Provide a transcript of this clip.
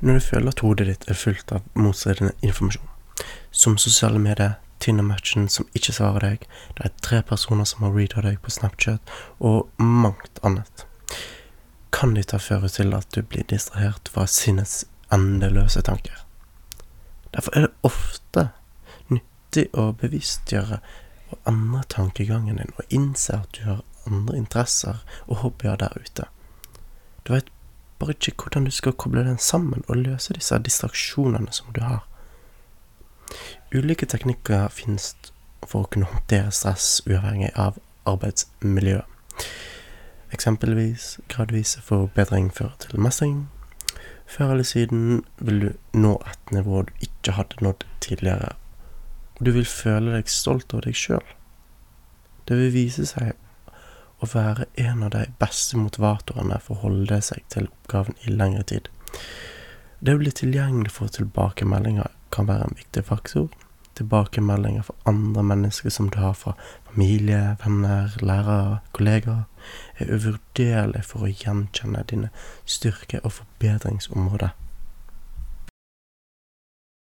Når du føler at hodet ditt er fullt av motstridende informasjon, som sosiale medier, Tinder-matchen som ikke svarer deg, det er tre personer som har reada deg på Snapchat, og mangt annet, kan dette føre til at du blir distrahert fra sinnets endeløse tanker. Derfor er det ofte nyttig å bevisstgjøre og endre tankegangen din, og innse at du har andre interesser og hobbyer der ute. Du vet bare ikke hvordan du skal koble den sammen og løse disse distraksjonene som du har. Ulike teknikker finnes for å kunne håndtere stress uavhengig av arbeidsmiljøet. Eksempelvis gradvis forbedring fører til mestring. Før eller siden vil du nå et nivå du ikke hadde nådd tidligere, du vil føle deg stolt over deg sjøl. Det vil vise seg å være en av de beste motivatorene for å holde seg til oppgaven i lengre tid. Det å bli tilgjengelig for tilbakemeldinger kan være en viktig faktor. Tilbakemeldinger fra andre mennesker som du har fra familie, venner, lærere, kollegaer, er uvurderlig for å gjenkjenne dine styrke- og forbedringsområder.